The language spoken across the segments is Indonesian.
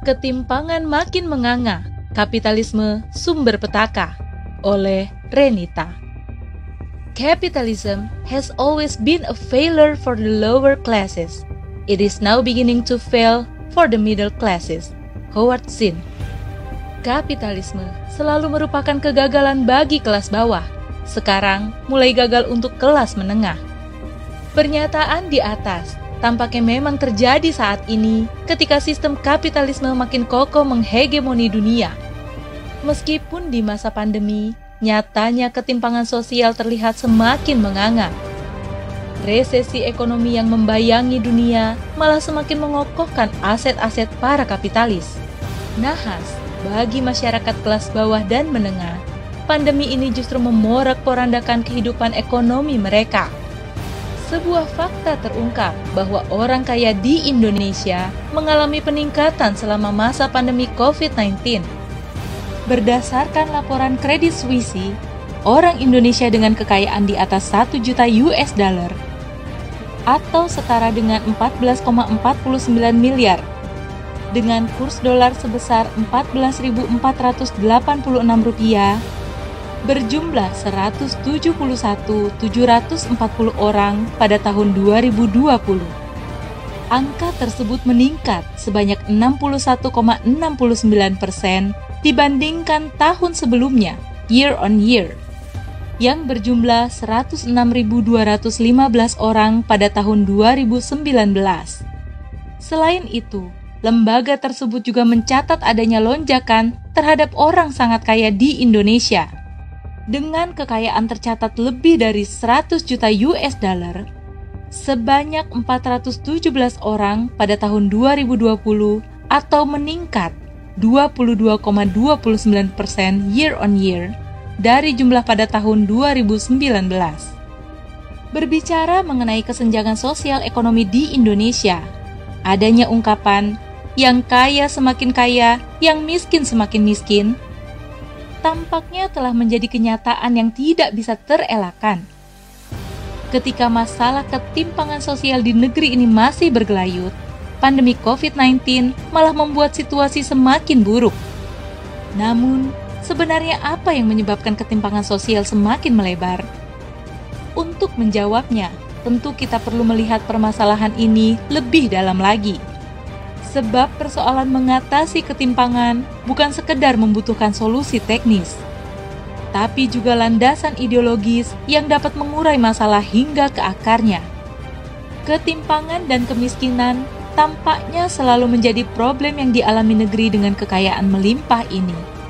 Ketimpangan makin menganga, kapitalisme sumber petaka oleh Renita. Capitalism has always been a failure for the lower classes. It is now beginning to fail for the middle classes. Howard Zinn. Kapitalisme selalu merupakan kegagalan bagi kelas bawah. Sekarang mulai gagal untuk kelas menengah. Pernyataan di atas tampaknya memang terjadi saat ini ketika sistem kapitalisme makin kokoh menghegemoni dunia. Meskipun di masa pandemi, nyatanya ketimpangan sosial terlihat semakin menganga. Resesi ekonomi yang membayangi dunia malah semakin mengokohkan aset-aset para kapitalis. Nahas, bagi masyarakat kelas bawah dan menengah, pandemi ini justru memorak-porandakan kehidupan ekonomi mereka. Sebuah fakta terungkap bahwa orang kaya di Indonesia mengalami peningkatan selama masa pandemi COVID-19. Berdasarkan laporan kredit Suisse, orang Indonesia dengan kekayaan di atas 1 juta US dollar atau setara dengan 14,49 miliar dengan kurs dolar sebesar 14.486 rupiah berjumlah 171.740 orang pada tahun 2020. Angka tersebut meningkat sebanyak 61,69 persen dibandingkan tahun sebelumnya, year on year yang berjumlah 106.215 orang pada tahun 2019. Selain itu, lembaga tersebut juga mencatat adanya lonjakan terhadap orang sangat kaya di Indonesia. Dengan kekayaan tercatat lebih dari 100 juta US dollar, sebanyak 417 orang pada tahun 2020 atau meningkat 22,29 persen year on year dari jumlah pada tahun 2019. Berbicara mengenai kesenjangan sosial ekonomi di Indonesia, adanya ungkapan yang kaya semakin kaya, yang miskin semakin miskin, tampaknya telah menjadi kenyataan yang tidak bisa terelakkan. Ketika masalah ketimpangan sosial di negeri ini masih bergelayut, pandemi COVID-19 malah membuat situasi semakin buruk. Namun, Sebenarnya apa yang menyebabkan ketimpangan sosial semakin melebar? Untuk menjawabnya, tentu kita perlu melihat permasalahan ini lebih dalam lagi. Sebab persoalan mengatasi ketimpangan bukan sekedar membutuhkan solusi teknis, tapi juga landasan ideologis yang dapat mengurai masalah hingga ke akarnya. Ketimpangan dan kemiskinan tampaknya selalu menjadi problem yang dialami negeri dengan kekayaan melimpah ini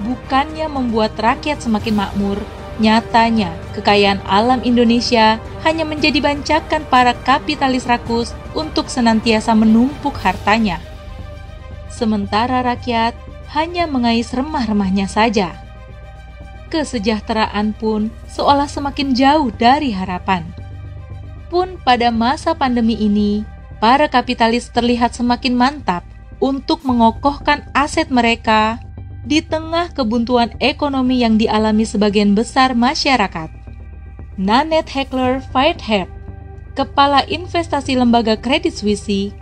bukannya membuat rakyat semakin makmur, nyatanya kekayaan alam Indonesia hanya menjadi bancakan para kapitalis rakus untuk senantiasa menumpuk hartanya. Sementara rakyat hanya mengais remah-remahnya saja. Kesejahteraan pun seolah semakin jauh dari harapan. Pun pada masa pandemi ini, para kapitalis terlihat semakin mantap untuk mengokohkan aset mereka di tengah kebuntuan ekonomi yang dialami sebagian besar masyarakat. Nanette Heckler Whitehead, Kepala Investasi Lembaga Kredit Suisse,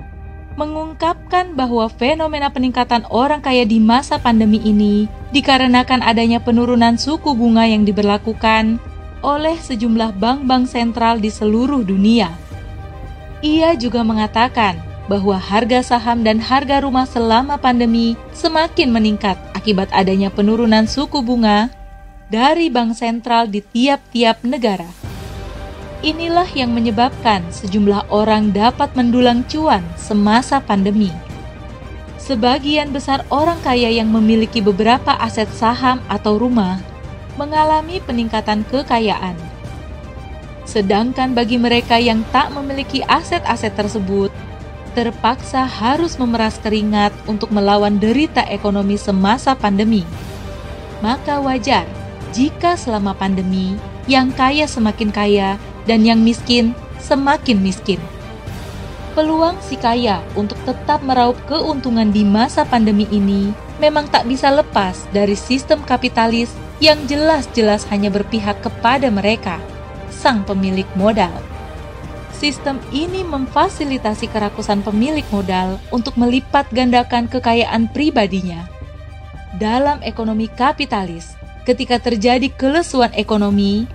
mengungkapkan bahwa fenomena peningkatan orang kaya di masa pandemi ini dikarenakan adanya penurunan suku bunga yang diberlakukan oleh sejumlah bank-bank sentral di seluruh dunia. Ia juga mengatakan bahwa harga saham dan harga rumah selama pandemi semakin meningkat akibat adanya penurunan suku bunga dari bank sentral di tiap-tiap negara. Inilah yang menyebabkan sejumlah orang dapat mendulang cuan semasa pandemi. Sebagian besar orang kaya yang memiliki beberapa aset saham atau rumah mengalami peningkatan kekayaan. Sedangkan bagi mereka yang tak memiliki aset-aset tersebut, terpaksa harus memeras keringat untuk melawan derita ekonomi semasa pandemi. Maka wajar jika selama pandemi yang kaya semakin kaya dan yang miskin semakin miskin. Peluang si kaya untuk tetap meraup keuntungan di masa pandemi ini memang tak bisa lepas dari sistem kapitalis yang jelas-jelas hanya berpihak kepada mereka, sang pemilik modal. Sistem ini memfasilitasi kerakusan pemilik modal untuk melipat gandakan kekayaan pribadinya. Dalam ekonomi kapitalis, ketika terjadi kelesuan ekonomi,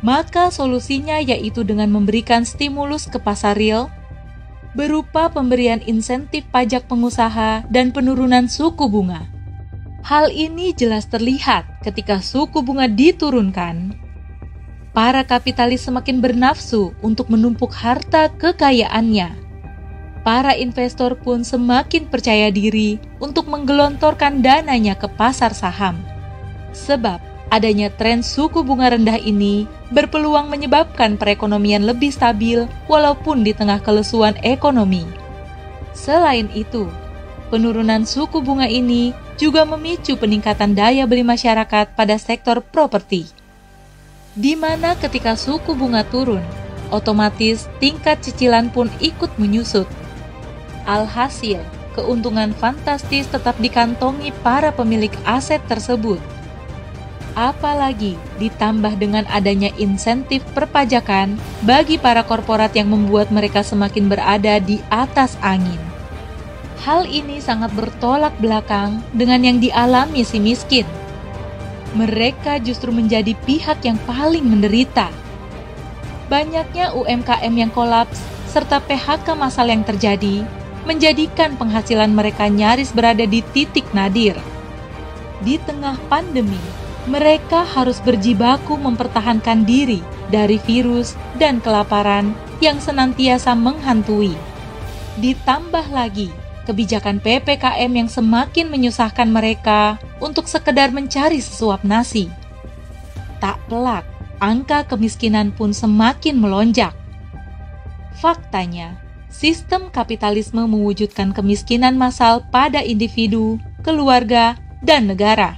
maka solusinya yaitu dengan memberikan stimulus ke pasar real berupa pemberian insentif pajak pengusaha dan penurunan suku bunga. Hal ini jelas terlihat ketika suku bunga diturunkan para kapitalis semakin bernafsu untuk menumpuk harta kekayaannya. Para investor pun semakin percaya diri untuk menggelontorkan dananya ke pasar saham. Sebab adanya tren suku bunga rendah ini berpeluang menyebabkan perekonomian lebih stabil walaupun di tengah kelesuan ekonomi. Selain itu, penurunan suku bunga ini juga memicu peningkatan daya beli masyarakat pada sektor properti di mana ketika suku bunga turun, otomatis tingkat cicilan pun ikut menyusut. Alhasil, keuntungan fantastis tetap dikantongi para pemilik aset tersebut. Apalagi ditambah dengan adanya insentif perpajakan bagi para korporat yang membuat mereka semakin berada di atas angin. Hal ini sangat bertolak belakang dengan yang dialami si miskin mereka justru menjadi pihak yang paling menderita. Banyaknya UMKM yang kolaps serta PHK massal yang terjadi menjadikan penghasilan mereka nyaris berada di titik nadir. Di tengah pandemi, mereka harus berjibaku mempertahankan diri dari virus dan kelaparan yang senantiasa menghantui. Ditambah lagi, kebijakan PPKM yang semakin menyusahkan mereka untuk sekedar mencari sesuap nasi. Tak pelak, angka kemiskinan pun semakin melonjak. Faktanya, sistem kapitalisme mewujudkan kemiskinan massal pada individu, keluarga, dan negara.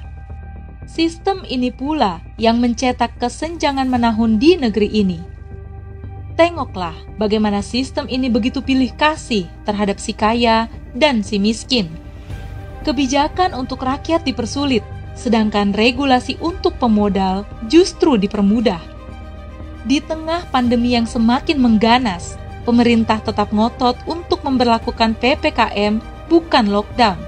Sistem ini pula yang mencetak kesenjangan menahun di negeri ini. Tengoklah bagaimana sistem ini begitu pilih kasih terhadap si kaya dan si miskin. Kebijakan untuk rakyat dipersulit, sedangkan regulasi untuk pemodal justru dipermudah. Di tengah pandemi yang semakin mengganas, pemerintah tetap ngotot untuk memperlakukan PPKM bukan lockdown.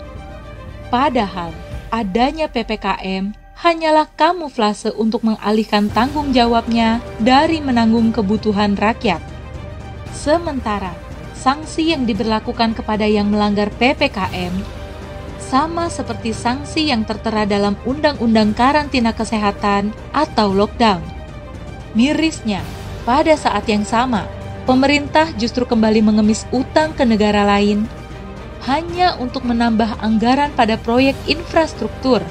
Padahal, adanya PPKM hanyalah kamuflase untuk mengalihkan tanggung jawabnya dari menanggung kebutuhan rakyat. Sementara sanksi yang diberlakukan kepada yang melanggar PPKM sama seperti sanksi yang tertera dalam Undang-Undang Karantina Kesehatan atau lockdown. Mirisnya, pada saat yang sama, pemerintah justru kembali mengemis utang ke negara lain hanya untuk menambah anggaran pada proyek infrastruktur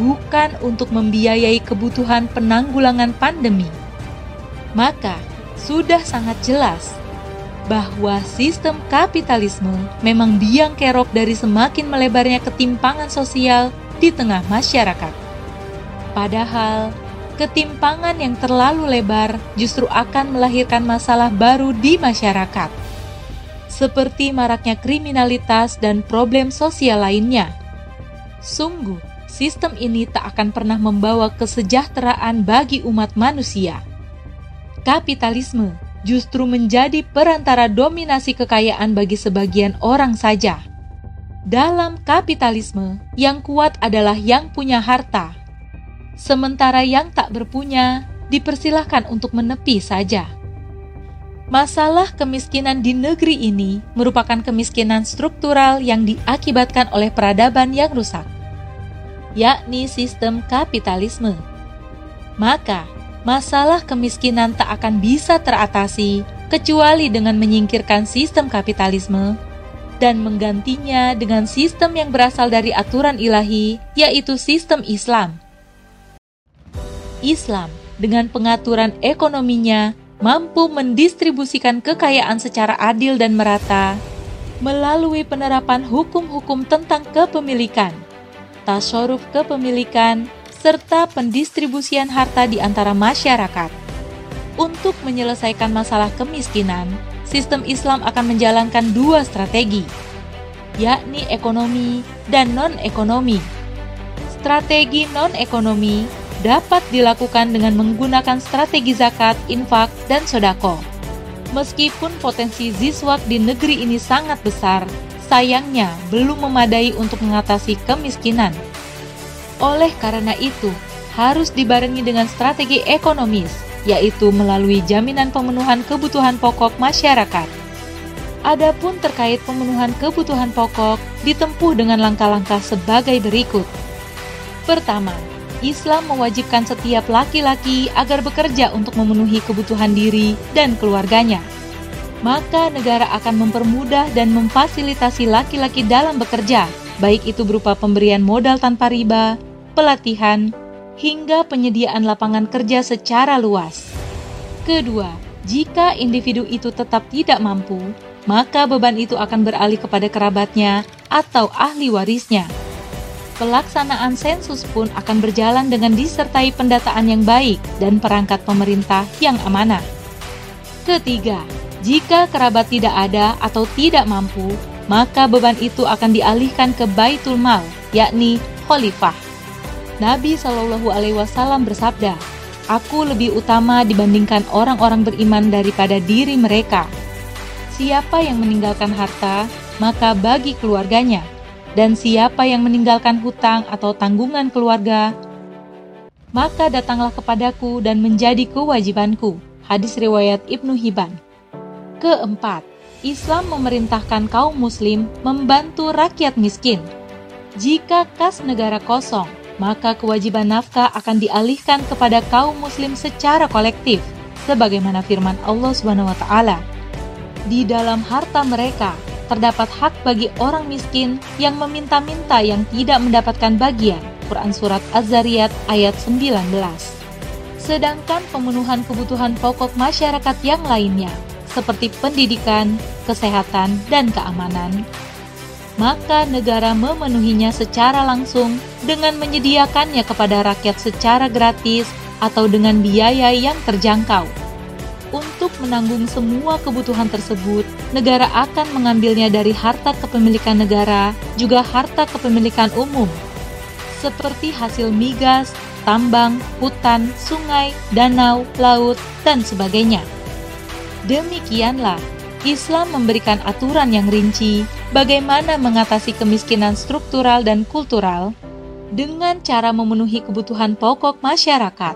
bukan untuk membiayai kebutuhan penanggulangan pandemi. Maka, sudah sangat jelas bahwa sistem kapitalisme memang biang kerok dari semakin melebarnya ketimpangan sosial di tengah masyarakat. Padahal, ketimpangan yang terlalu lebar justru akan melahirkan masalah baru di masyarakat, seperti maraknya kriminalitas dan problem sosial lainnya. Sungguh, sistem ini tak akan pernah membawa kesejahteraan bagi umat manusia. Kapitalisme justru menjadi perantara dominasi kekayaan bagi sebagian orang saja. Dalam kapitalisme, yang kuat adalah yang punya harta, sementara yang tak berpunya dipersilahkan untuk menepi saja. Masalah kemiskinan di negeri ini merupakan kemiskinan struktural yang diakibatkan oleh peradaban yang rusak yakni sistem kapitalisme. Maka, masalah kemiskinan tak akan bisa teratasi kecuali dengan menyingkirkan sistem kapitalisme dan menggantinya dengan sistem yang berasal dari aturan ilahi, yaitu sistem Islam. Islam, dengan pengaturan ekonominya, mampu mendistribusikan kekayaan secara adil dan merata melalui penerapan hukum-hukum tentang kepemilikan tasoruf kepemilikan, serta pendistribusian harta di antara masyarakat. Untuk menyelesaikan masalah kemiskinan, sistem Islam akan menjalankan dua strategi, yakni ekonomi dan non-ekonomi. Strategi non-ekonomi dapat dilakukan dengan menggunakan strategi zakat, infak, dan sodako. Meskipun potensi ziswak di negeri ini sangat besar, sayangnya belum memadai untuk mengatasi kemiskinan. Oleh karena itu, harus dibarengi dengan strategi ekonomis, yaitu melalui jaminan pemenuhan kebutuhan pokok masyarakat. Adapun terkait pemenuhan kebutuhan pokok ditempuh dengan langkah-langkah sebagai berikut. Pertama, Islam mewajibkan setiap laki-laki agar bekerja untuk memenuhi kebutuhan diri dan keluarganya. Maka negara akan mempermudah dan memfasilitasi laki-laki dalam bekerja, baik itu berupa pemberian modal tanpa riba, pelatihan, hingga penyediaan lapangan kerja secara luas. Kedua, jika individu itu tetap tidak mampu, maka beban itu akan beralih kepada kerabatnya atau ahli warisnya pelaksanaan sensus pun akan berjalan dengan disertai pendataan yang baik dan perangkat pemerintah yang amanah. Ketiga, jika kerabat tidak ada atau tidak mampu, maka beban itu akan dialihkan ke Baitul Mal, yakni khalifah. Nabi Shallallahu Alaihi Wasallam bersabda, "Aku lebih utama dibandingkan orang-orang beriman daripada diri mereka. Siapa yang meninggalkan harta, maka bagi keluarganya." Dan siapa yang meninggalkan hutang atau tanggungan keluarga, maka datanglah kepadaku dan menjadi kewajibanku. Hadis riwayat Ibnu Hibban. Keempat, Islam memerintahkan kaum muslim membantu rakyat miskin. Jika kas negara kosong, maka kewajiban nafkah akan dialihkan kepada kaum muslim secara kolektif, sebagaimana firman Allah Subhanahu wa taala. Di dalam harta mereka terdapat hak bagi orang miskin yang meminta-minta yang tidak mendapatkan bagian. Quran Surat Az-Zariyat ayat 19. Sedangkan pemenuhan kebutuhan pokok masyarakat yang lainnya, seperti pendidikan, kesehatan, dan keamanan, maka negara memenuhinya secara langsung dengan menyediakannya kepada rakyat secara gratis atau dengan biaya yang terjangkau. Untuk menanggung semua kebutuhan tersebut, negara akan mengambilnya dari harta kepemilikan negara, juga harta kepemilikan umum, seperti hasil migas, tambang, hutan, sungai, danau, laut, dan sebagainya. Demikianlah, Islam memberikan aturan yang rinci bagaimana mengatasi kemiskinan struktural dan kultural dengan cara memenuhi kebutuhan pokok masyarakat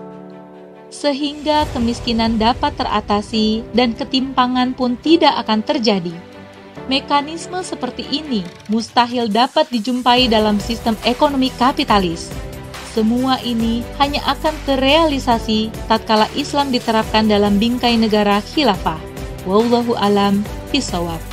sehingga kemiskinan dapat teratasi dan ketimpangan pun tidak akan terjadi. Mekanisme seperti ini mustahil dapat dijumpai dalam sistem ekonomi kapitalis. Semua ini hanya akan terrealisasi tatkala Islam diterapkan dalam bingkai negara khilafah. Wallahu alam bisawab.